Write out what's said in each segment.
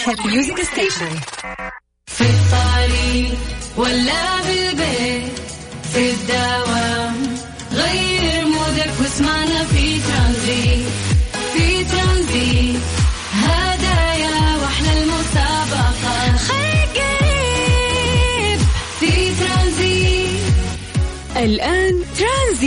Hit music station في الطريق ولا بالبيت في الدوام غير مودك واسمعنا في ترانزيت في ترانزيت. هدايا وأحلى المسابقة خير قريب في ترانزيت. الآن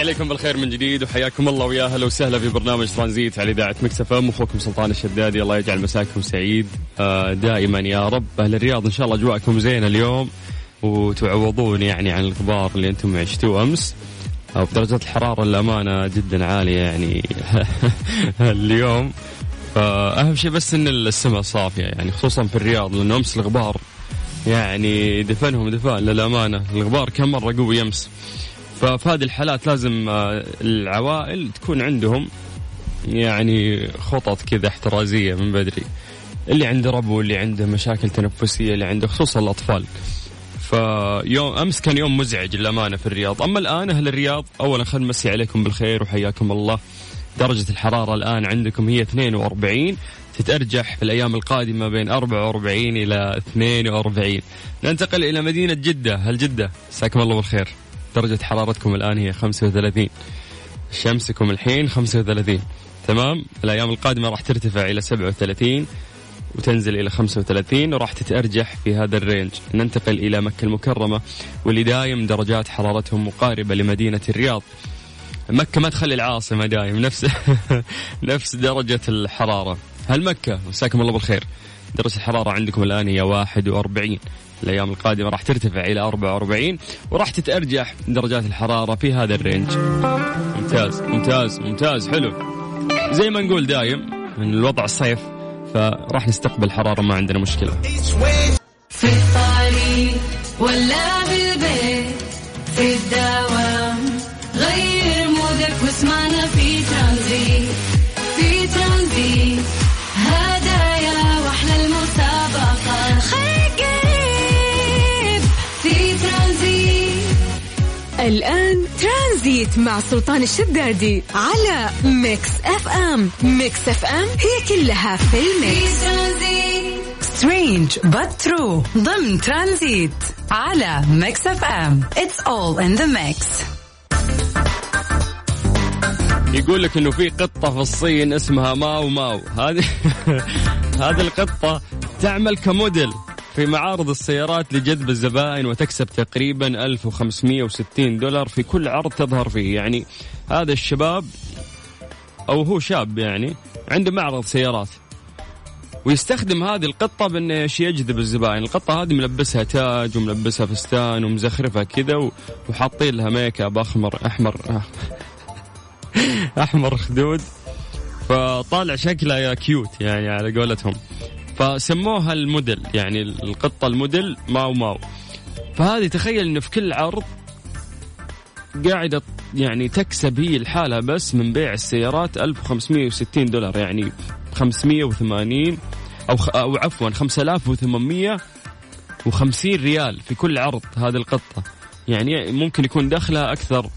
عليكم بالخير من جديد وحياكم الله ويا أهلا وسهلا في برنامج ترانزيت على إذاعة مكسف إم. أخوكم سلطان الشدادي الله يجعل مساكم سعيد. آه، دائما يا رب. أهل الرياض إن شاء الله أجواءكم زينة اليوم وتعوضون يعني عن الغبار اللي أنتم عشتوه أمس. أو بدرجة الحرارة الأمانة جدا عالية يعني اليوم. فأهم شيء بس إن السماء صافية يعني خصوصا في الرياض لأنه أمس الغبار يعني دفنهم دفان للأمانة. الغبار كم مرة قوي أمس؟ ففي هذه الحالات لازم آه، العوائل تكون عندهم يعني خطط كذا احترازية من بدري اللي عنده ربو اللي عنده مشاكل تنفسية اللي عنده خصوصا الأطفال فيوم أمس كان يوم مزعج للأمانة في الرياض، أما الآن أهل الرياض اولا خلينا نمسي عليكم بالخير وحياكم الله. درجة الحرارة الآن عندكم هي 42 تتأرجح في الأيام القادمة بين 44 إلى 42. ننتقل إلى مدينة جدة، هل جدة؟ مساكم الله بالخير. درجة حرارتكم الآن هي 35. شمسكم الحين 35 تمام؟ الأيام القادمة راح ترتفع إلى 37 وتنزل إلى 35 وراح تتأرجح في هذا الرينج. ننتقل إلى مكة المكرمة واللي دايم درجات حرارتهم مقاربة لمدينة الرياض. مكة ما تخلي العاصمة دايم نفس نفس درجة الحرارة. هل مكة؟ مساكم الله بالخير. درجة الحرارة عندكم الآن هي 41 الأيام القادمة راح ترتفع إلى 44 وراح تتأرجح درجات الحرارة في هذا الرينج. ممتاز ممتاز ممتاز حلو. زي ما نقول دايم من الوضع الصيف فراح نستقبل حرارة ما عندنا مشكلة. في الطريق ولا الآن ترانزيت مع سلطان الشدادي على Mix FM. Mix FM هي كلها في ال mix. Strange but true ضمن ترانزيت على Mix FM. It's all in the mix. يقول لك إنه في قطة في الصين اسمها ماو ماو. هذه هذه القطة تعمل كموديل. في معارض السيارات لجذب الزبائن وتكسب تقريبا 1560 دولار في كل عرض تظهر فيه. يعني هذا الشباب أو هو شاب يعني عنده معرض سيارات ويستخدم هذه القطة بانه إيش يجذب الزبائن، القطة هذه ملبسها تاج وملبسها فستان ومزخرفها كذا وحاطين لها make up احمر أحمر احمر خدود. فطالع شكلها يا cute يعني على قولتهم. فسموها الموديل يعني القطة الموديل ماو ماو. فهذه تخيل انه في كل عرض قاعدة يعني تكسب هي لحالها بس من بيع السيارات 1560 دولار يعني 580 أو أو عفوا 5850 ريال في كل عرض هذه القطة. يعني ممكن يكون دخلها أكثر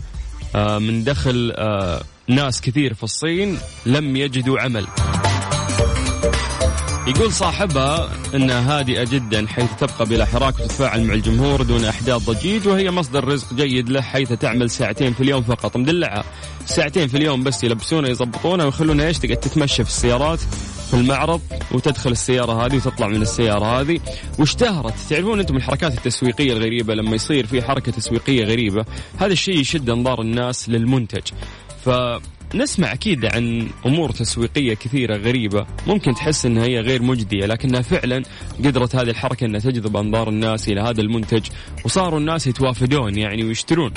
آه، من دخل آه، ناس كثير في الصين لم يجدوا عمل. يقول صاحبها انها هادئة جدا حيث تبقى بلا حراك وتتفاعل مع الجمهور دون أحداث ضجيج وهي مصدر رزق جيد له حيث تعمل ساعتين في اليوم فقط. مدلعه ساعتين في اليوم بس يلبسونها يضبطونها ويخلونها إيش؟ تقعد تتمشى في السيارات في المعرض وتدخل السيارة هذه وتطلع من السيارة هذه. واشتهرت تعرفون أنتم الحركات التسويقية الغريبة لما يصير في حركة تسويقية غريبة هذا الشيء يشد أنظار الناس للمنتج. فنسمع أكيد عن أمور تسويقية كثيرة غريبة. ممكن تحس إنها هي غير مجدية لكنها فعلا قدرت هذه الحركة إنها تجذب أنظار الناس إلى هذا المنتج وصاروا الناس يتوافدون يعني ويشترون.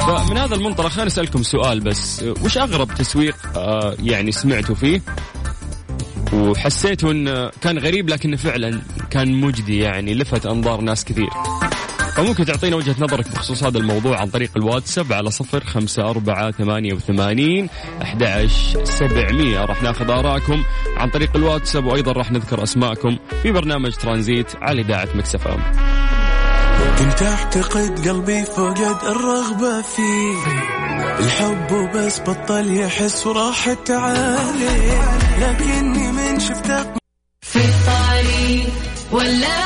فمن هذا المنطلق خلينا نسالكم سؤال بس وش أغرب تسويق آه، يعني سمعتوا فيه؟ وحسيته انه كان غريب لكنه فعلا كان مجدي يعني لفت أنظار ناس كثير. فممكن تعطينا وجهة نظرك بخصوص هذا الموضوع عن طريق الواتساب على صفر خمسة أربعة ثمانية وثمانين أحد سبعمية. راح ناخذ آراءكم عن طريق الواتساب وأيضا راح نذكر أسماءكم في برنامج ترانزيت على إذاعة مكسفة كنت اعتقد قلبي فقد الرغبة فيه. الحب وبس بطل يحس وراحت عليه لكني من شفتك في الطريق ولا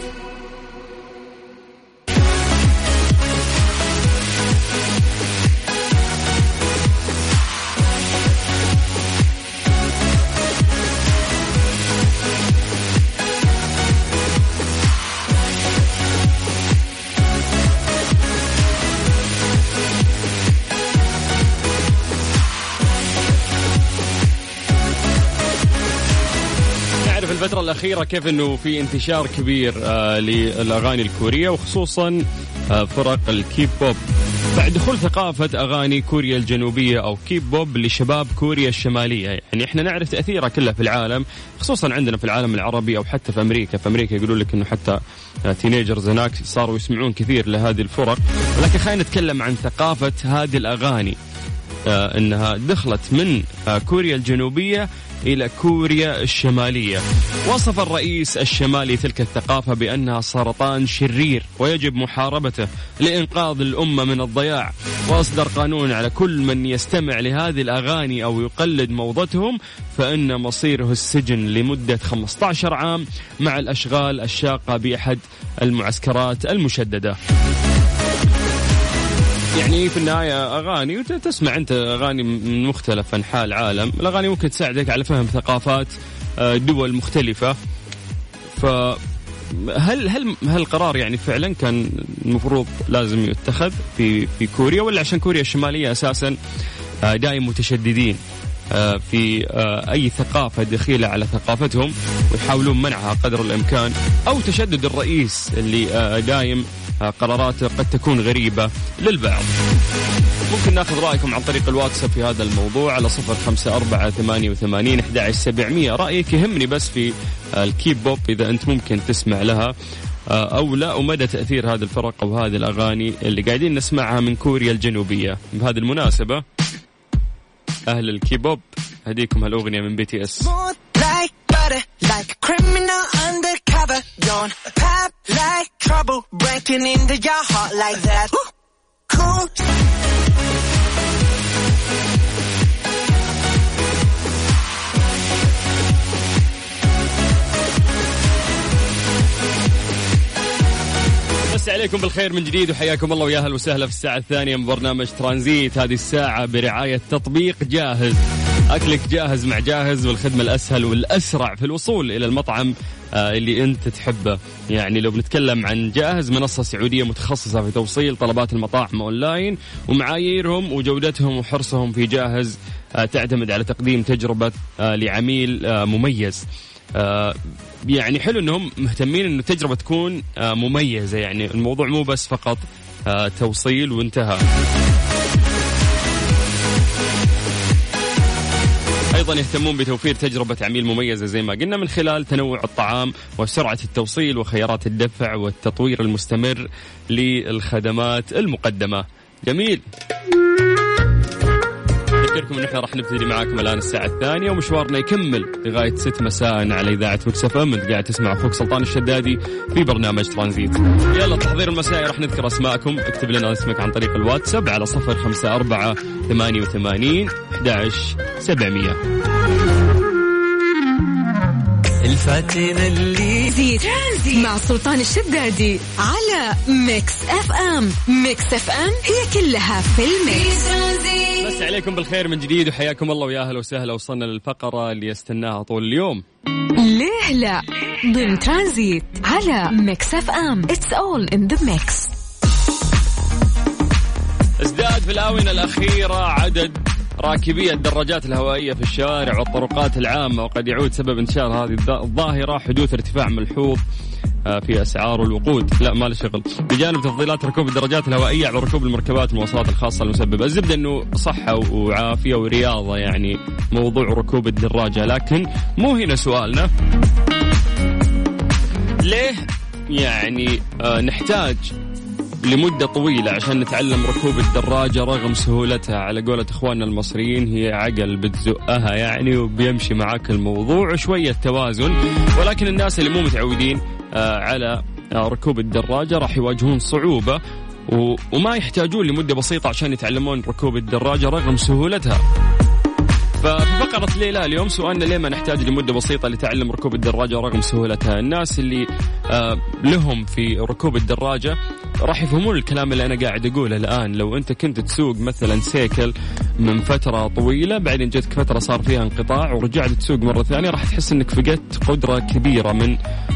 الأخيرة كيف أنه في انتشار كبير آه للأغاني الكورية وخصوصا آه فرق الكيب بوب بعد دخول ثقافة أغاني كوريا الجنوبية أو كيب بوب لشباب كوريا الشمالية. يعني إحنا نعرف تأثيرها كلها في العالم خصوصا عندنا في العالم العربي أو حتى في أمريكا. في أمريكا يقولون لك أنه حتى آه teenagers هناك صاروا يسمعون كثير لهذه الفرق. ولكن خلينا نتكلم عن ثقافة هذه الأغاني آه إنها دخلت من آه كوريا الجنوبية إلى كوريا الشمالية. وصف الرئيس الشمالي تلك الثقافة بانها سرطان شرير ويجب محاربته لإنقاذ الأمة من الضياع، وأصدر قانون على كل من يستمع لهذه الأغاني أو يقلد موضتهم فإن مصيره السجن لمدة 15 عام مع الأشغال الشاقة بأحد المعسكرات المشددة. يعني في النهاية أغاني وتسمع أنت أغاني من مختلف أنحاء العالم. الأغاني ممكن تساعدك على فهم ثقافات آه، دول مختلفة. فهل هل هل القرار يعني فعلا كان المفروض لازم يتخذ في في كوريا ولا عشان كوريا الشمالية أساسا آه، دائم متشددين؟ في أي ثقافة دخيلة على ثقافتهم ويحاولون منعها قدر الإمكان أو تشدد الرئيس اللي دايم قراراته قد تكون غريبة للبعض. ممكن ناخذ رأيكم عن طريق الواتساب في هذا الموضوع على صفر خمسة أربعة ثمانية وثمانين أحد سبعمية. رأيك يهمني بس في الكيب بوب إذا أنت ممكن تسمع لها أو لا ومدى تأثير هذه الفرق أو هذه الأغاني اللي قاعدين نسمعها من كوريا الجنوبية. بهذه المناسبة أهل الكيبوب هديكم هالأغنية من BTS like criminal undercover. Gon' pop like trouble, breaking into your heart like that. Cool. بس عليكم بالخير من جديد وحياكم الله ويا أهلا وسهلا في الساعة الثانية من برنامج ترانزيت. هذه الساعة برعاية تطبيق جاهز. أكلك جاهز مع جاهز والخدمة الأسهل والأسرع في الوصول إلى المطعم آه، اللي أنت تحبه. يعني لو بنتكلم عن جاهز منصة سعودية متخصصة في توصيل طلبات المطاعم أونلاين ومعاييرهم وجودتهم وحرصهم في جاهز آه، تعتمد على تقديم تجربة آه، لعميل مميز. يعني حلو إنهم مهتمين انه التجربة تكون آه، مميزة. يعني الموضوع مو بس فقط آه، توصيل وانتهى أيضا يهتمون بتوفير تجربة عميل مميزة زي ما قلنا من خلال تنوع الطعام وسرعة التوصيل وخيارات الدفع والتطوير المستمر للخدمات المقدمة. جميل. أذكركم أن إحنا راح نبتدي معاكم الآن الساعة الثانية ومشوارنا يكمل لغاية 6 مساء على إذاعة مكسف أم. أنت قاعد تسمع أخوك سلطان الشدادي في برنامج ترانزيت. يلا التحضير المسائي راح نذكر أسماءكم. اكتب لنا اسمك عن طريق الواتساب على صفر خمسة أربعة ثمانية وثمانين أحداش سبعمية. الفاتن اللي زيد مع سلطان الشدادي على Mix FM. Mix FM هي كلها في ال mix في ترانزيت. مسي عليكم بالخير من جديد وحياكم الله ويا أهلا وسهلا وصلنا للفقرة اللي استناها طول اليوم. ليه لا؟ ضمن ترانزيت على ميكس اف ام. It's all in the mix ازداد في الآونة الأخيرة عدد راكبي الدراجات الهوائية في الشوارع والطرقات العامة وقد يعود سبب انتشار هذه الظ- الظاهرة حدوث ارتفاع ملحوظ. في أسعار الوقود. لا ما له شغل. بجانب تفضيلات ركوب الدراجات الهوائية على ركوب المركبات المواصلات الخاصة المسببة. الزبدة إنه صحة وعافية ورياضة يعني موضوع ركوب الدراجة. لكن مو هنا سؤالنا. ليه يعني آه نحتاج لمدة طويلة عشان نتعلم ركوب الدراجة رغم سهولتها؟ على قولة إخواننا المصريين هي عقل بتزقها يعني وبيمشي معاك الموضوع. وشوية توازن. ولكن الناس اللي مو متعودين آه، على آه، ركوب الدراجة راح يواجهون صعوبة و- وما يحتاجون لمدة بسيطة عشان يتعلمون ركوب الدراجة رغم سهولتها. ففي فقرة ليلى اليوم سؤالنا ليه ما نحتاج لمدة بسيطة لتعلم ركوب الدراجة رغم سهولتها؟ الناس اللي آه لهم في ركوب الدراجة راح يفهمون الكلام اللي أنا قاعد أقوله الآن. لو أنت كنت تسوق مثلا سيكل من فترة طويلة بعدين جتك فترة صار فيها انقطاع ورجعت تسوق مرة ثانية راح تحس أنك فقدت قدرة كبيرة من آه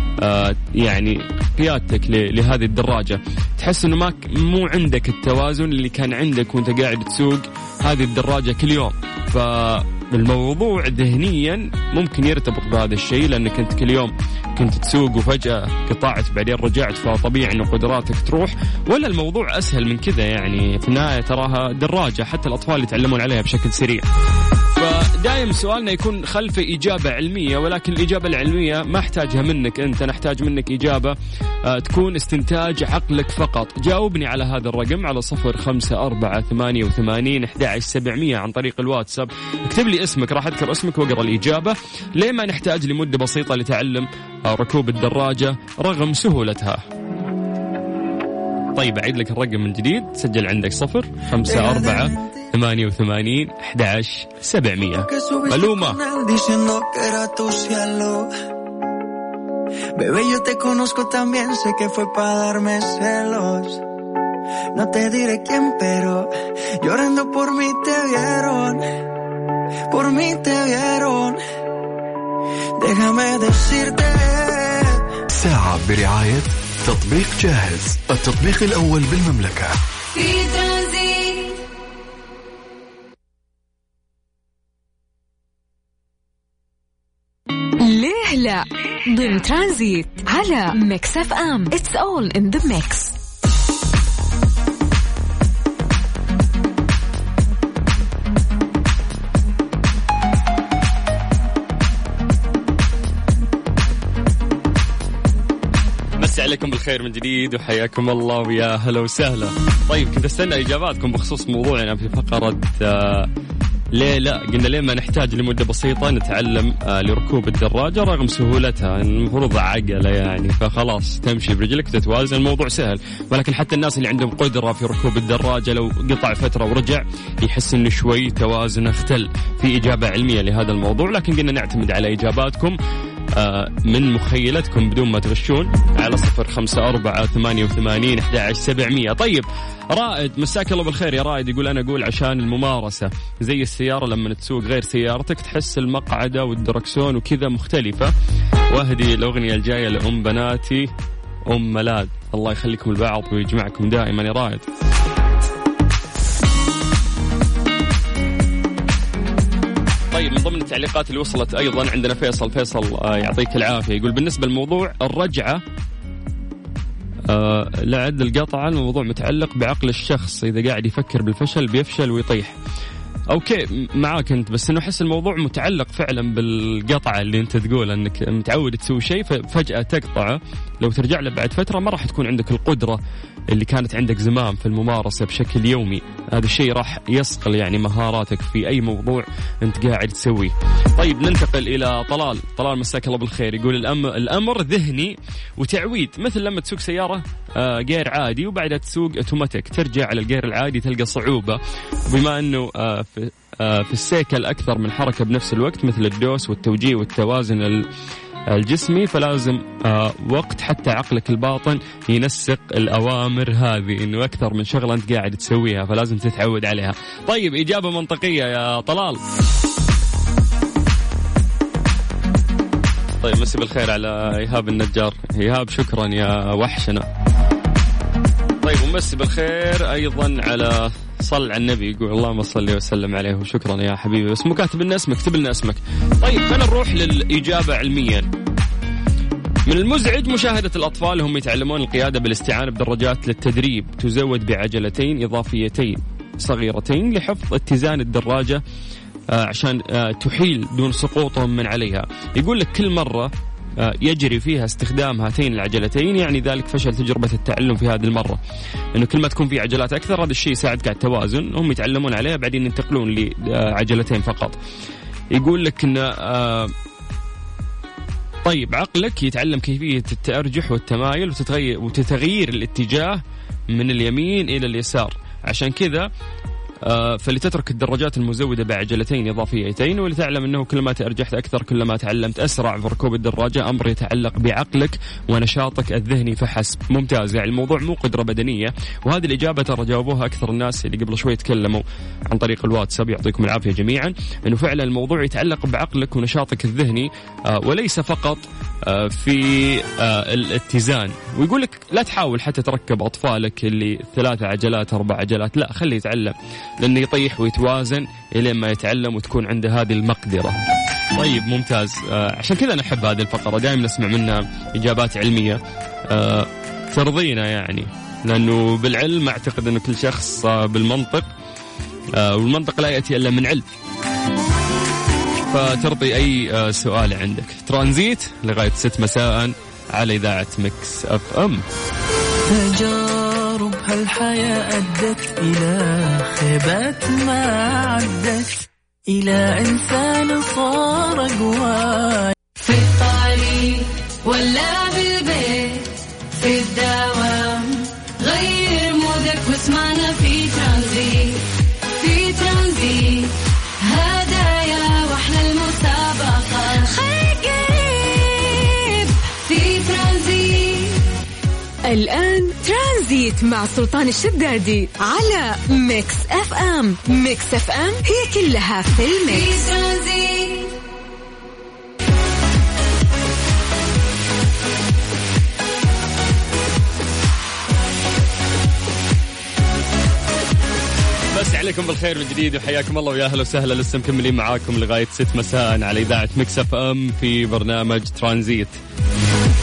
يعني قيادتك لهذه الدراجة. تحس أنه ما مو عندك التوازن اللي كان عندك وأنت قاعد تسوق هذه الدراجة كل يوم. فالموضوع ذهنيا ممكن يرتبط بهذا الشيء لأنك أنت كل يوم كنت تسوق وفجأة قطعت بعدين رجعت فطبيعي انه قدراتك تروح. ولا الموضوع أسهل من كذا يعني في النهاية تراها دراجة حتى الأطفال يتعلمون عليها بشكل سريع. فدايم سؤالنا يكون خلفه إجابة علمية ولكن الإجابة العلمية ما أحتاجها منك أنت أنا أحتاج منك إجابة آه، تكون استنتاج عقلك فقط. جاوبني على هذا الرقم على صفر خمسة أربعة ثمانية وثمانين أحد سبعمية عن طريق الواتساب. اكتب لي اسمك راح أذكر اسمك وأقرأ الإجابة. ليه ما نحتاج لمدة بسيطة لتعلم آه، ركوب الدراجة رغم سهولتها؟ طيب أعيد لك الرقم من جديد سجل عندك صفر خمسة أربعة ثمانية وثمانين أحد سبعمية que subiste Maluma. con él diciendo que era tu cielo. Bebé, yo te conozco también, sé que fue para darme celos. No te diré quién, pero llorando por mí te vieron. Por mí te vieron. Déjame decirte. ساعة برعاية تطبيق جاهز التطبيق الأول بالمملكة في ضمن ترانزيت على ميكس اف ام. It's all in the mix عليكم بالخير من جديد وحياكم الله ويا هلا وسهلا. طيب كنت أستنى إجاباتكم بخصوص موضوعنا في فقرة آه ليه لا؟ قلنا ليه ما نحتاج لمدة بسيطة نتعلم آه لركوب الدراجة رغم سهولتها المفروض عقلة يعني فخلاص تمشي برجلك تتوازن الموضوع سهل. ولكن حتى الناس اللي عندهم قدرة في ركوب الدراجة لو قطع فترة ورجع يحس إنه شوي توازنه اختل في إجابة علمية لهذا الموضوع. لكن قلنا نعتمد على إجاباتكم. آه، من مخيلتكم بدون ما تغشون على صفر خمسة أربعة ثمانية وثمانين أحد سبعمية. طيب رائد مساك الله بالخير يا رائد. يقول أنا أقول عشان الممارسة زي السيارة لما تسوق غير سيارتك تحس المقعدة والدركسون وكذا مختلفة. واهدي الأغنية الجاية لأم بناتي أم ملاد الله يخليكم البعض ويجمعكم دائما يا رائد. طيب من ضمن التعليقات اللي وصلت أيضا عندنا فيصل. فيصل آه، يعطيك العافية. يقول بالنسبة للموضوع الرجعة آه لعد القطعه الموضوع متعلق بعقل الشخص. إذا قاعد يفكر بالفشل بيفشل ويطيح. أوكي معاك أنت بس إنه أحس الموضوع متعلق فعلا بالقطعة اللي أنت تقول إنك متعود تسوي شيء ففجأة تقطعه لو ترجع له بعد فترة ما راح تكون عندك القدرة اللي كانت عندك زمان في الممارسة بشكل يومي. هذا الشيء راح يصقل يعني مهاراتك في أي موضوع أنت قاعد تسويه. طيب ننتقل إلى طلال. طلال مساك الله بالخير. يقول الامر الأمر ذهني وتعويد. مثل لما تسوق سيارة آه، جير عادي وبعدها تسوق أوتوماتيك. ترجع على الجير العادي تلقى صعوبة. بما أنه آه، في آه، في السيكل أكثر من حركة بنفس الوقت مثل الدوس والتوجيه والتوازن ال- الجسمي فلازم آه، وقت حتى عقلك الباطن ينسق الأوامر هذه إنه أكثر من شغلة أنت قاعد تسويها فلازم تتعود عليها. طيب إجابة منطقية يا طلال. طيب مسي بالخير على إيهاب النجار. إيهاب شكرا يا وحشنا. طيب ومسي بالخير أيضا على صل على النبي يقول اللهم صل وسلم عليه وشكرا يا حبيبي. بس مو كاتب لنا اسمك اكتب لنا اسمك. طيب خلينا نروح للإجابة علميا. من المزعج مشاهدة الأطفال هم يتعلمون القيادة بالاستعانة بدراجات للتدريب تزود بعجلتين إضافيتين صغيرتين لحفظ اتزان الدراجة آه، عشان آه، تحيل دون سقوطهم من عليها. يقول لك كل مرة يجري فيها استخدام هاتين العجلتين يعني ذلك فشل تجربة التعلم في هذه المرة. انه كل ما تكون في عجلات أكثر هذا الشيء يساعدك على التوازن هم يتعلمون عليها بعدين ينتقلون لعجلتين فقط. يقول لك إن طيب عقلك يتعلم كيفية التأرجح والتمايل وتتغير وتتغيير الاتجاه من اليمين إلى اليسار. عشان كذا آه، فلتترك الدراجات المزودة بعجلتين إضافيتين ولتعلم أنه كلما تأرجحت أكثر كلما تعلمت أسرع في ركوب الدراجة أمر يتعلق بعقلك ونشاطك الذهني فحسب. ممتاز. يعني الموضوع مو قدرة بدنية وهذه الإجابة ترى جاوبوها أكثر الناس اللي قبل شوي تكلموا عن طريق الواتساب. يعطيكم العافية جميعا. أنه فعلا الموضوع يتعلق بعقلك ونشاطك الذهني آه، وليس فقط آه، في الاتزان. ويقول لك لا تحاول حتى تركب أطفالك اللي ثلاثة عجلات أربع عجلات. لا خليه يتعلم. لأنه يطيح ويتوازن الين ما يتعلم وتكون عنده هذه المقدرة. طيب ممتاز آه عشان كذا نحب هذه الفقرة دائما نسمع منها إجابات علمية آه ترضينا يعني لأنه بالعلم أعتقد أنه كل شخص آه بالمنطق آه والمنطق لا يأتي إلا من علم. فترضي أي آه سؤال عندك. ترانزيت لغاية 6 مساء على إذاعة مكس أف أم. تجارب هالحياة أدت إلى خيبات ما عدت إلى إنسان صار أقوى في الطريق ولا بالبيت في الدوام غير mood ك واسمعنا في ترانزيت في ترانزيت. هدايا وأحلى المسابقة. خير قريب في ترانزيت. الآن ترانزيت مع سلطان الشدادي على ميكس اف ام. ميكس اف ام هي كلها في الميكس. عليكم بالخير من جديد وحياكم الله ويا أهلا وسهلا. لسه مكملين معاكم لغاية 6 مساء على إذاعة مكس اف ام في برنامج ترانزيت.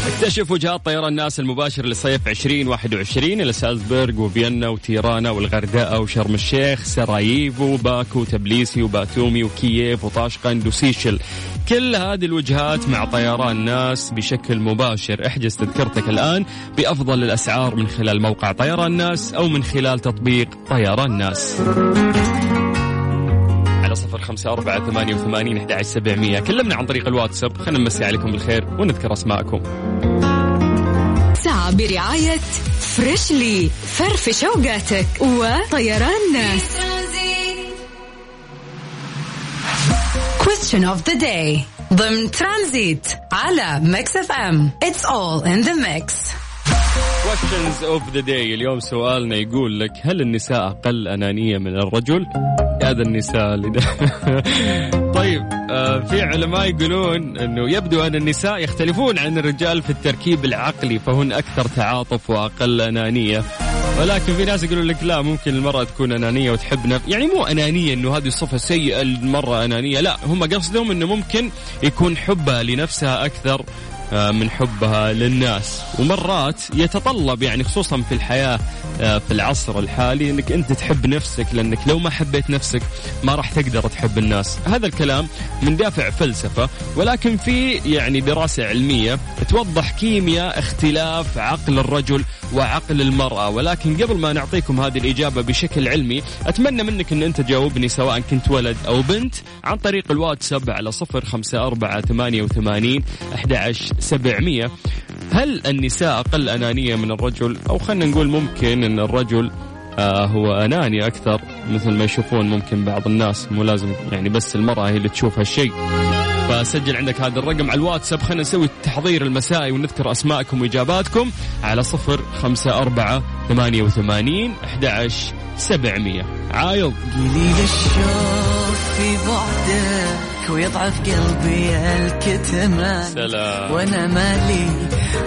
اكتشف وجهات طيران الناس المباشر لصيف 2021 إلى سالزبورغ وفيينا وتيرانا والغردقة وشرم الشيخ سراييفو باكو تبليسي وباتومي وكييف وطاشقند وسيشل كل هذه الوجهات مع طيران ناس بشكل مباشر. احجز تذكرتك الآن بأفضل الأسعار من خلال موقع طيران ناس أو من خلال تطبيق طيران ناس. على صفر خمسة أربعة ثمانية وثمانين أحد سبعمية. كلمنا عن طريق الواتساب. خلينا نمسي عليكم بالخير ونذكر أسماءكم. ساعة برعاية فريشلي فرفش اوقاتك وطيران. ناس Question of the day. ضمن ترانزيت على ميكس اف ام It's all in the mix. Questions of the day اليوم سؤالنا يقول لك هل النساء أقل أنانية من الرجل؟ هذا النساء اللي. طيب آه في علماء يقولون إنه يبدو أن النساء يختلفون عن الرجال في التركيب العقلي فهن أكثر تعاطف وأقل أنانية ولكن في ناس يقولون لك لا ممكن المرأة تكون أنانية وتحب نف... يعني مو أنانية إنه هذه الصفة سيئة المرة أنانية لا هم قصدهم إنه ممكن يكون حبها لنفسها أكثر من حبها للناس. ومرات يتطلب يعني خصوصا في الحياة آه، في العصر الحالي إنك أنت تحب نفسك لأنك لو ما حبيت نفسك ما راح تقدر تحب الناس. هذا الكلام من دافع فلسفة ولكن في يعني دراسة علمية توضح كيمياء اختلاف عقل الرجل وعقل المرأة. ولكن قبل ما نعطيكم هذه الإجابة بشكل علمي أتمنى منك أن أنت تجاوبني سواء كنت ولد أو بنت عن طريق الواتساب على صفر خمسة أربعة ثمانية وثمانين أحد سبعمية. هل النساء أقل أنانية من الرجل؟ أو خلينا نقول ممكن أن الرجل آه هو أناني أكثر مثل ما يشوفون ممكن بعض الناس مو لازم يعني بس المرأة هي اللي تشوف هالشيء. فسجل عندك هذا الرقم على الواتساب. خلينا نسوي التحضير المسائي ونذكر أسماءكم وإجاباتكم على صفر خمسة أربعة ثمانية وثمانين أحد عشر سبعمية. عايض. قليل الشوق في بعدك ويضعف قلبي الكتمان. سلام. وأنا مالي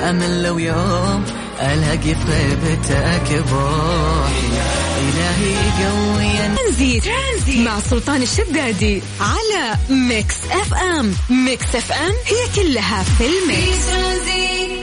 أمل لو يوم الاقي في غيبتك بروحي. إلهي قوي. ترانزيت. مع سلطان الشدادي على ميكس أف أم. ميكس أف أم هي كلها في في الميكس ترانزيت.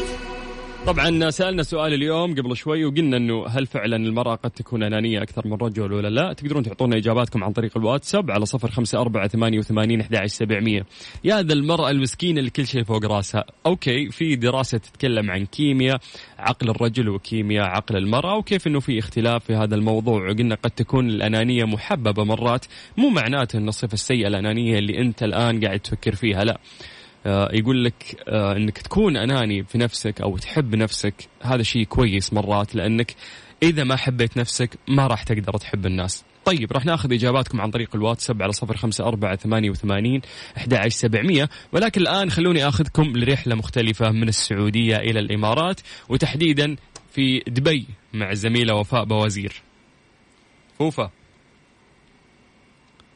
طبعا سألنا سؤال اليوم قبل شوي وقلنا إنه هل فعلا المرأة قد تكون أنانية أكثر من رجل ولا لا؟ تقدرون تعطونا إجاباتكم عن طريق الواتساب على صفر خمسة أربعة ثمانية وثمانين أحد سبعمية. يا ذا المرأة المسكينة اللي كل شيء فوق راسها. okay في دراسة تتكلم عن كيمياء عقل الرجل وكيمياء عقل المرأة وكيف أنه في اختلاف في هذا الموضوع. وقلنا قد تكون الأنانية محببة مرات مو معناته أن الصفة السيئة الأنانية اللي أنت الآن قاعد تفكر فيها لا. يقول لك آه، إنك تكون أناني في نفسك أو تحب نفسك هذا شيء كويس مرات لأنك إذا ما حبيت نفسك ما راح تقدر تحب الناس. طيب راح ناخذ إجاباتكم عن طريق الواتساب على صفر خمسة أربعة ثمانية وثمانين أحد سبعمية. ولكن الآن خلوني أخذكم لرحلة مختلفة من السعودية إلى الإمارات وتحديدا في دبي مع الزميلة وفاء بوازير فوفا.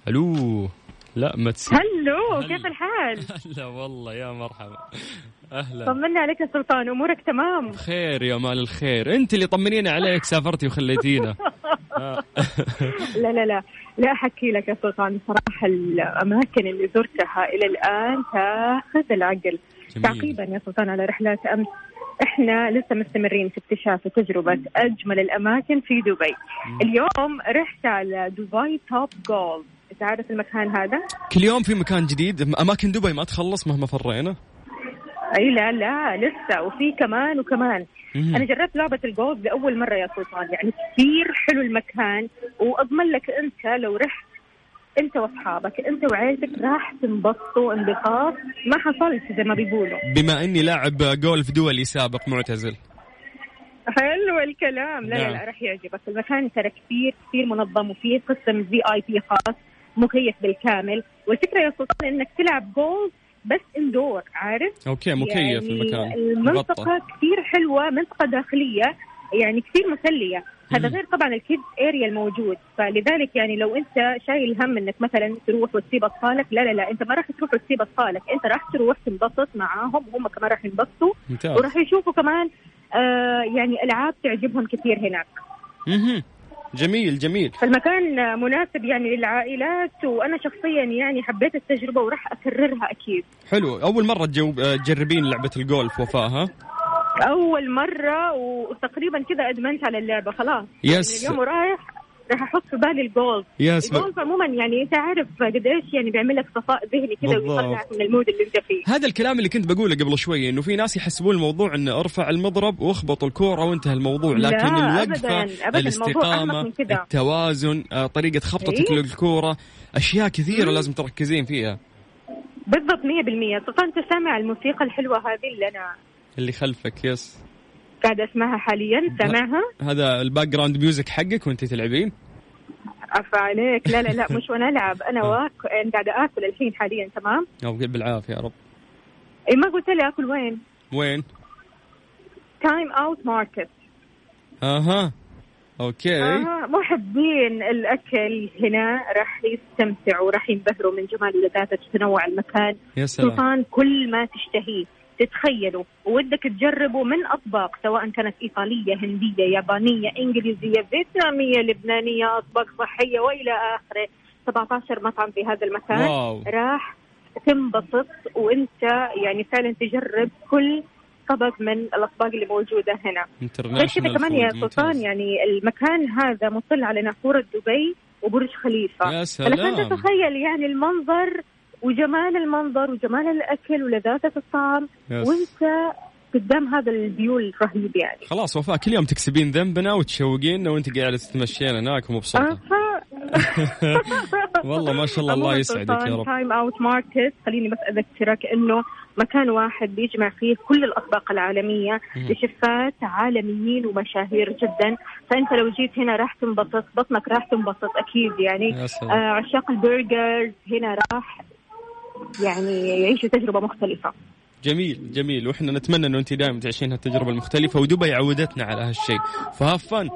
ألو. لا ما تسمع هلو هلا. كيف الحال؟ لا والله يا مرحبا. أهلا. طمنا عليك يا سلطان أمورك تمام؟ خير يا مال الخير. أنت اللي طمنينا عليك سافرتي وخليتينا. آه. لا لا لا. لا أحكي لك يا سلطان بصراحه الأماكن اللي زرتها إلى الآن تاخذ العقل. جميل. تعقيبا يا سلطان على رحلات أمس إحنا لسه مستمرين في اكتشاف وتجربه أجمل الأماكن في دبي. اليوم رحت على دبي توب جولد انت عارف المكان هذا؟ كل يوم في مكان جديد. أماكن دبي ما تخلص مهما فرينا. أي لا لا لسه. وفي كمان وكمان. مهم. أنا جربت لعبة الجولف لأول مرة يا سلطان. يعني كثير حلو المكان. وأضمن لك أنت لو رحت أنت وأصحابك أنت وعيلتك راح تنبسطوا انبساط ما حصلش زي ما بيقولوا. بما إني لاعب جولف دولي سابق معتزل. حلو الكلام. لا نعم. لا لا راح يعجبك. المكان ترى كثير كثير منظم وفيه قسم في اي بي خاص. مكيف بالكامل. والفكرة يا سلطان إنك تلعب جولف بس اندور عارف؟ okay مكيف يعني المكان المنطقة مغطى. كثير حلوة منطقة داخلية يعني كثير مسلية. هذا. غير طبعا ال kids area الموجود. فلذلك يعني لو أنت شايل هم إنك مثلا تروح وتسيب أطفالك لا لا لا أنت ما راح تروح وتسيب أطفالك. أنت راح تروح تنبسط معاهم وهم كمان راح ينبسطوا. وراح يشوفوا كمان آه يعني ألعاب تعجبهم كثير هناك. جميل جميل. فالمكان مناسب يعني للعائلات وأنا شخصيا يعني حبيت التجربة وراح أكررها أكيد. حلو. أول مرة تجربين لعبة الجولف وفاء ها؟ أول مرة وتقريبا كذا أدمنت على اللعبة خلاص. yes. يعني اليوم ورايح راح أحط في بالي الجولف yes الجولف عموما يعني أنت عارف قد إيش يعني بيعمل لك صفاء ذهني كذا. ويطلعك من ال mood اللي أنت فيه هذا الكلام اللي كنت بقوله قبل شوي إنه في ناس يحسبون الموضوع إنه أرفع المضرب واخبط الكورة وانتهى الموضوع لا، لكن الوقفة أبداً، أبداً، الاستقامة. التوازن آه، طريقة خبطتك إيه. للكوره أشياء كثيرة لازم تركزين فيها بالضبط 100% طبعا أنت سامع الموسيقى الحلوة هذه اللي أنا اللي خلفك يس قاعدة أسمعها حاليا سامعها؟ هذا ال background music حقك وأنت تلعبين؟ عفا عليك. لا لا لا مش وأنا ألعب. أنا واكل أنا قاعدة آكل الحين حاليا تمام؟ أو بالعافية يا رب. اي ما قلت لي آكل وين؟ وين؟ Time Out Market أها. أوكي. آه محبين الأكل هنا راح يستمتعوا وراح ينبهروا من جمال ولذاذة تنوع المكان. يا سلام. سلطان كل ما تشتهيه. تتخيلوا ودك تجربوا من أطباق سواء كانت إيطالية هندية يابانية إنجليزية فيتنامية لبنانية أطباق صحية وإلى آخره. 17 مطعم في هذا المكان. واو. راح تنبسط وأنت يعني فعلا تجرب كل طبق من الأطباق اللي موجودة هنا. غير كذا كمان يا سلطان يعني المكان هذا مطل على نافورة دبي وبرج خليفة. يا فلك سلام. تتخيل يعني المنظر وجمال المنظر وجمال الأكل ولذاذة الطعم yes. وأنت قدام هذا ال view الرهيب يعني. خلاص وفاء كل يوم تكسبين ذنبنا وتشوقينا وأنت قاعدة تتمشين هناك ومبسوطة. والله ما شاء الله الله يسعدك يا رب. Time Out Market خليني بس أذكرك إنه مكان واحد بيجمع فيه كل الأطباق العالمية. لشفات عالميين ومشاهير جدا. فأنت لو جيت هنا راح تنبسط بطنك راح تنبسط أكيد يعني. آه عشاق ال burgers هنا راح يعني يعيشوا تجربة مختلفة. جميل جميل. وإحنا نتمنى إنه أنت دائما تعيشين هالتجربة المختلفة ودبي عودتنا على هالشيء. ف have fun.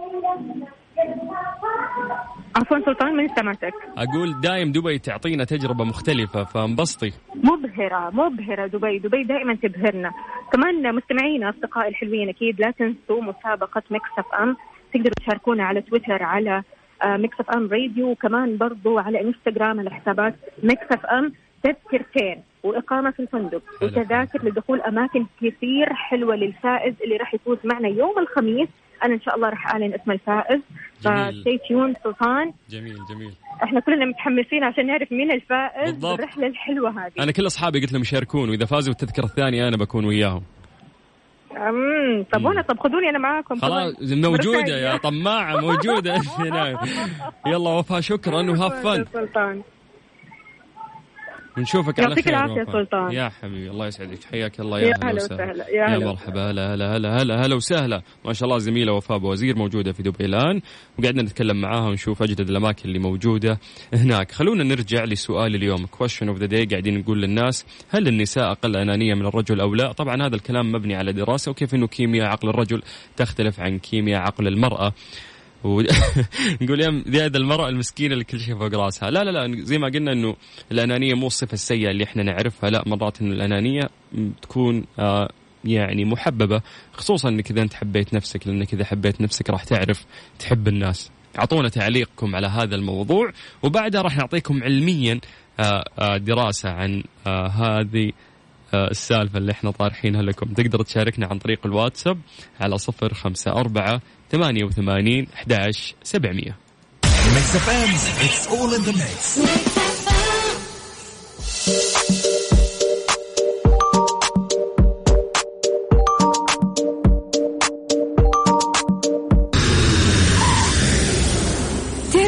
عفوا سلطان من سمعتك. أقول دايم دبي تعطينا تجربة مختلفة فانبسطي. مبهرة مبهرة دبي. دبي دائما تبهرنا. كمان مستمعينا أصدقائي الحلوين أكيد لا تنسوا مسابقة Mix FM. تقدروا تشاركونا على تويتر على آه، Mix FM Radio وكمان برضو على إنستغرام على حسابات Mix FM. تذكرتين وإقامة في الفندق. وتذاكر لدخول أماكن كثير حلوة للفائز اللي راح يفوز معنا يوم الخميس. أنا إن شاء الله راح أعلن اسم الفائز. ف stay tuned سلطان. جميل جميل. إحنا كلنا متحمسين عشان نعرف مين الفائز بالضبط. بالرحلة الحلوة هذه. أنا كل أصحابي قلت لهم يشاركون وإذا فازوا بالتذكرة الثانية أنا بكون وياهم. أمم طب وأنا طب خذوني أنا معاكم. خلاص. موجودة يا. طماعة موجودة. هنا يلا وفاء شكرا وهاف فن. سلطان. ونشوفك على يعطيك خير العافية وفاء. سلطان. يا حبيبي الله يسعدك. حياك الله يا يا هلا وسهلا، يا هلا. مرحبا هلا هلا هلا هلا هلا وسهلا. ما شاء الله زميلة وفاء بوزير موجودة في دبي الآن. وقعدنا نتكلم معاها ونشوف أجدد الأماكن اللي موجودة هناك. خلونا نرجع لسؤال اليوم. Question of the day قاعدين نقول للناس هل النساء أقل أنانية من الرجل أو لا؟ طبعا هذا الكلام مبني على دراسة وكيف إنه كيمياء عقل الرجل تختلف عن كيمياء عقل المرأة. و... نقول يا زيادة المرأة المسكينة اللي كل شيء فوق راسها. لا لا لا زي ما قلنا إنه الأنانية مو الصفة السيئة اللي إحنا نعرفها. لا مرات إنه الأنانية تكون آه يعني محببة خصوصا إنك إذا أنت حبيت نفسك لأنك إذا حبيت نفسك راح تعرف تحب الناس. أعطونا تعليقكم على هذا الموضوع وبعدها راح نعطيكم علميا آه آه دراسة عن آه هذه السالفة اللي إحنا طارحينها لكم. تقدر تشاركنا عن طريق الواتساب على صفر خمسة أربعة ثمانية وثمانين أحداش سبعمية. ميكس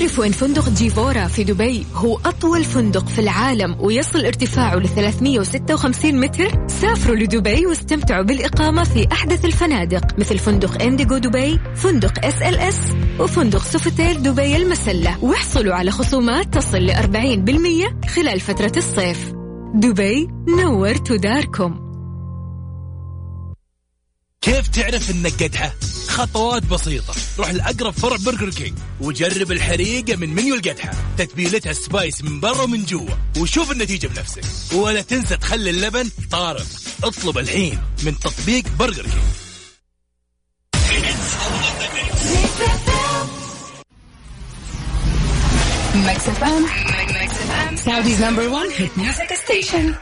تعرفوا ان فندق Gevora في دبي هو أطول فندق في العالم ويصل ارتفاعه ل 356 متر؟ سافروا لدبي واستمتعوا بالإقامة في أحدث الفنادق مثل فندق Indigo دبي، فندق SLS وفندق Sofitel دبي المسلة، واحصلوا على خصومات تصل ل 40% خلال فترة الصيف. دبي نورت داركم. كيف تعرف إنك قدحة؟ خطوات بسيطة روح لأقرب فرع Burger King وجرب الحريقة من منيو القدحة تتبيلتها spicy من برا ومن جوا وشوف النتيجة بنفسك ولا تنسى تخلي اللبن طارق اطلب الحين من تطبيق Burger King Mix F M Saudi's number 1 hit music station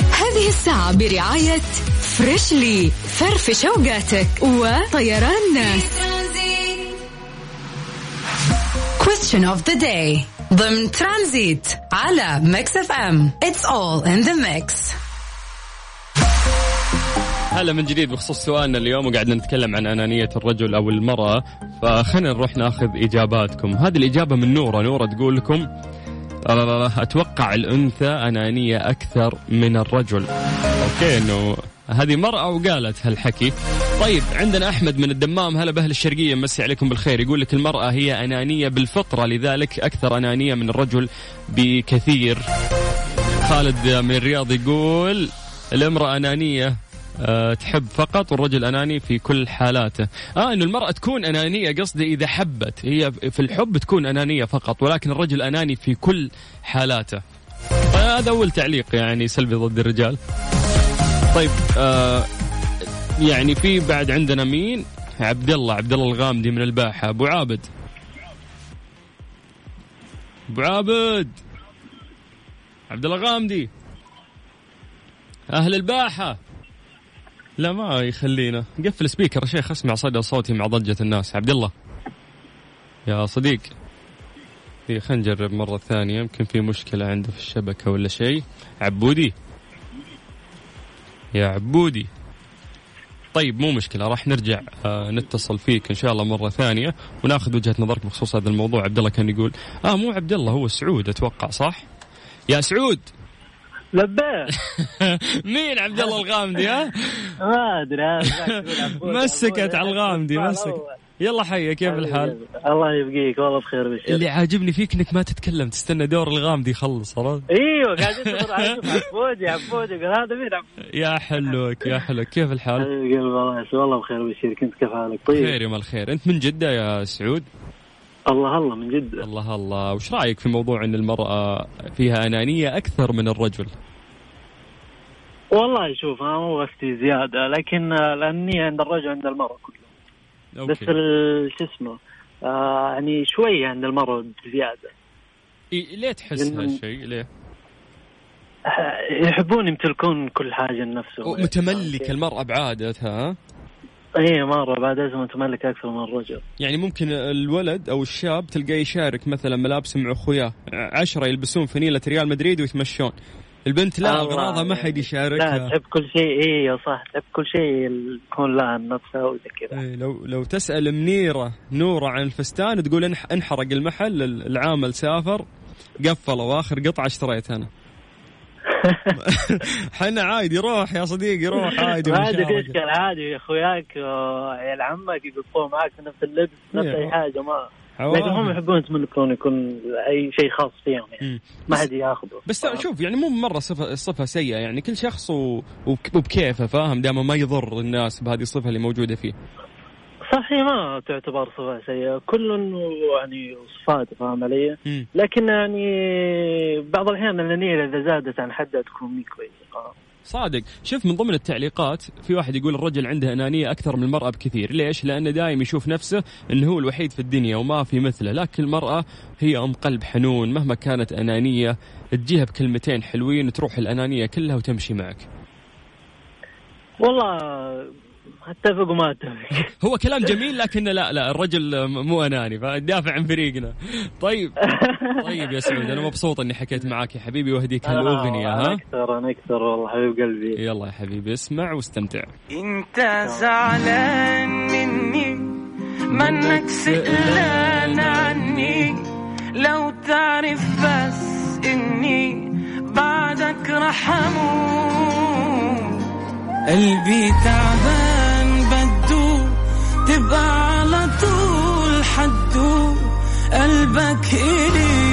هذه الساعة برعاية Freshly فرفش أوقاتك وطيران ناس question of the day. ضمن ترانزيت على Mix FM it's all in the mix. هلا من جديد بخصوص سؤالنا اليوم وقاعدنا نتكلم عن أنانية الرجل أو المرأة. فخلينا نروح ناخذ إجاباتكم. هذه الإجابة من نورة. نورة تقول لكم أتوقع الأنثى أنانية أكثر من الرجل. okay إنه هذه مرأة وقالت هالحكي. طيب عندنا أحمد من الدمام. هلا بأهل الشرقية مسي عليكم بالخير. يقول لك المرأة هي أنانية بالفطرة لذلك أكثر أنانية من الرجل بكثير. خالد من الرياض يقول الامرأة أنانية أه تحب فقط والرجل أناني في كل حالاته. آه أنه المرأة تكون أنانية قصدي إذا حبت. هي في الحب تكون أنانية فقط ولكن الرجل أناني في كل حالاته. هذا أول تعليق يعني سلبي ضد الرجال. طيب آه يعني في بعد عندنا مين؟ عبد الله عبد الله الغامدي من الباحة. أبو عابد. أبو عابد. عبد الله غامدي. أهل الباحة. لا ما يخلينا. قفل سبيكر يا شيخ اسمع صدى صوتي مع ضجة الناس. عبد الله يا صديق. في خلينا نجرب مرة ثانية. يمكن في مشكلة عنده في الشبكة ولا شيء. عبودي. يا عبودي. طيب مو مشكلة راح نرجع آه نتصل فيك إن شاء الله مرة ثانية وناخذ وجهة نظرك بخصوص هذا الموضوع. عبد الله كان يقول آه مو عبد الله هو سعود أتوقع صح؟ يا سعود! لبيت مين عبد الله الغامدي ها؟ ما أدري مسكت على الغامدي مسك يلا حيا كيف الحال؟ الله يبقيك والله بخير بشير اللي عاجبني فيك إنك ما تتكلم تستنى دور الغامدي يخلص عرفت؟ أيوه قاعد عبودي عبودي يقول هذا مين يا حلوك يا حلوك كيف الحال؟ حبيب قلبي الله يسلمك. والله بخير بشير كنت كيف حالك طيب خير يا الخير أنت من جدة يا سعود؟ الله الله من جد الله الله وش رأيك في موضوع إن المرأة فيها أنانية أكثر من الرجل؟ والله شوف أنا مو زيادة لكن الانيه عند الرجل عند المرأة كله بس شو اسمه آه يعني شوية عند المراه بزيادة إيه ليه تحس هالشيء؟ ليه؟ آه، يحبون يمتلكون كل حاجة لنفسهم متملكة المرأة بعادتها ها؟ إي مرة بعد لازم متملك أكثر من الرجل يعني ممكن الولد أو الشاب تلقاه يشارك مثلا ملابس مع أخوياه عشرة يلبسون فانيلة ريال مدريد ويتمشون البنت لا الله أغراضها ما حد لا يشاركها تحب كل شيء اي صح تحب كل شيء يكون لها نفسها وزي كذا إيه، لو لو تسأل منيرة نورة عن الفستان تقول انح- انحرق المحل العامل سافر قفله وآخر قطعة اشتريت أنا حنا عادي روح يا صديقي روح عادي عادي. تشكل عادي أخوياك وعيال عمك يقطون معك نفس اللبس نفس إيه. اي حاجة ما. لكن هم يحبون يتملكون يكون أي شيء خاص فيهم يعني. ما حد ياخذه. بس شوف يعني مو مرة صفه صفة سيئة. يعني كل شخص و... وبكيفه فاهم؟ دائما ما يضر الناس بهذه الصفة اللي موجودة فيه. صح هي ما تعتبر صفة سيئة. كل يعني صفات فاهم علي. لكن يعني بعض الأحيان الأنية إذا زادت عن حدها تكون مي كويسة صادق. شوف من ضمن التعليقات في واحد يقول الرجل عنده أنانية أكثر من المرأة بكثير. ليش؟ لأنه دائما يشوف نفسه انه هو الوحيد في الدنيا وما في مثله. لكن المرأة هي أم قلب حنون. مهما كانت أنانية تجيها بكلمتين حلوين تروح الأنانية كلها وتمشي معك. والله أتفق وما أتفق. هو كلام جميل لكن لا لا الرجل مو أناني فدافع عن فريقنا. طيب. طيب يا سعود أنا مبسوط إني حكيت معاك يا حبيبي وأهديك هالأغنية أنا ها أكثر أنا أكثر والله حبيب قلبي. يلا يا حبيبي اسمع واستمتع. إنت زعلان مني منك سئلان عني لو تعرف بس إني بعدك رح أموت قلبي تعبان. تبقى على طول حدو قلبك إيه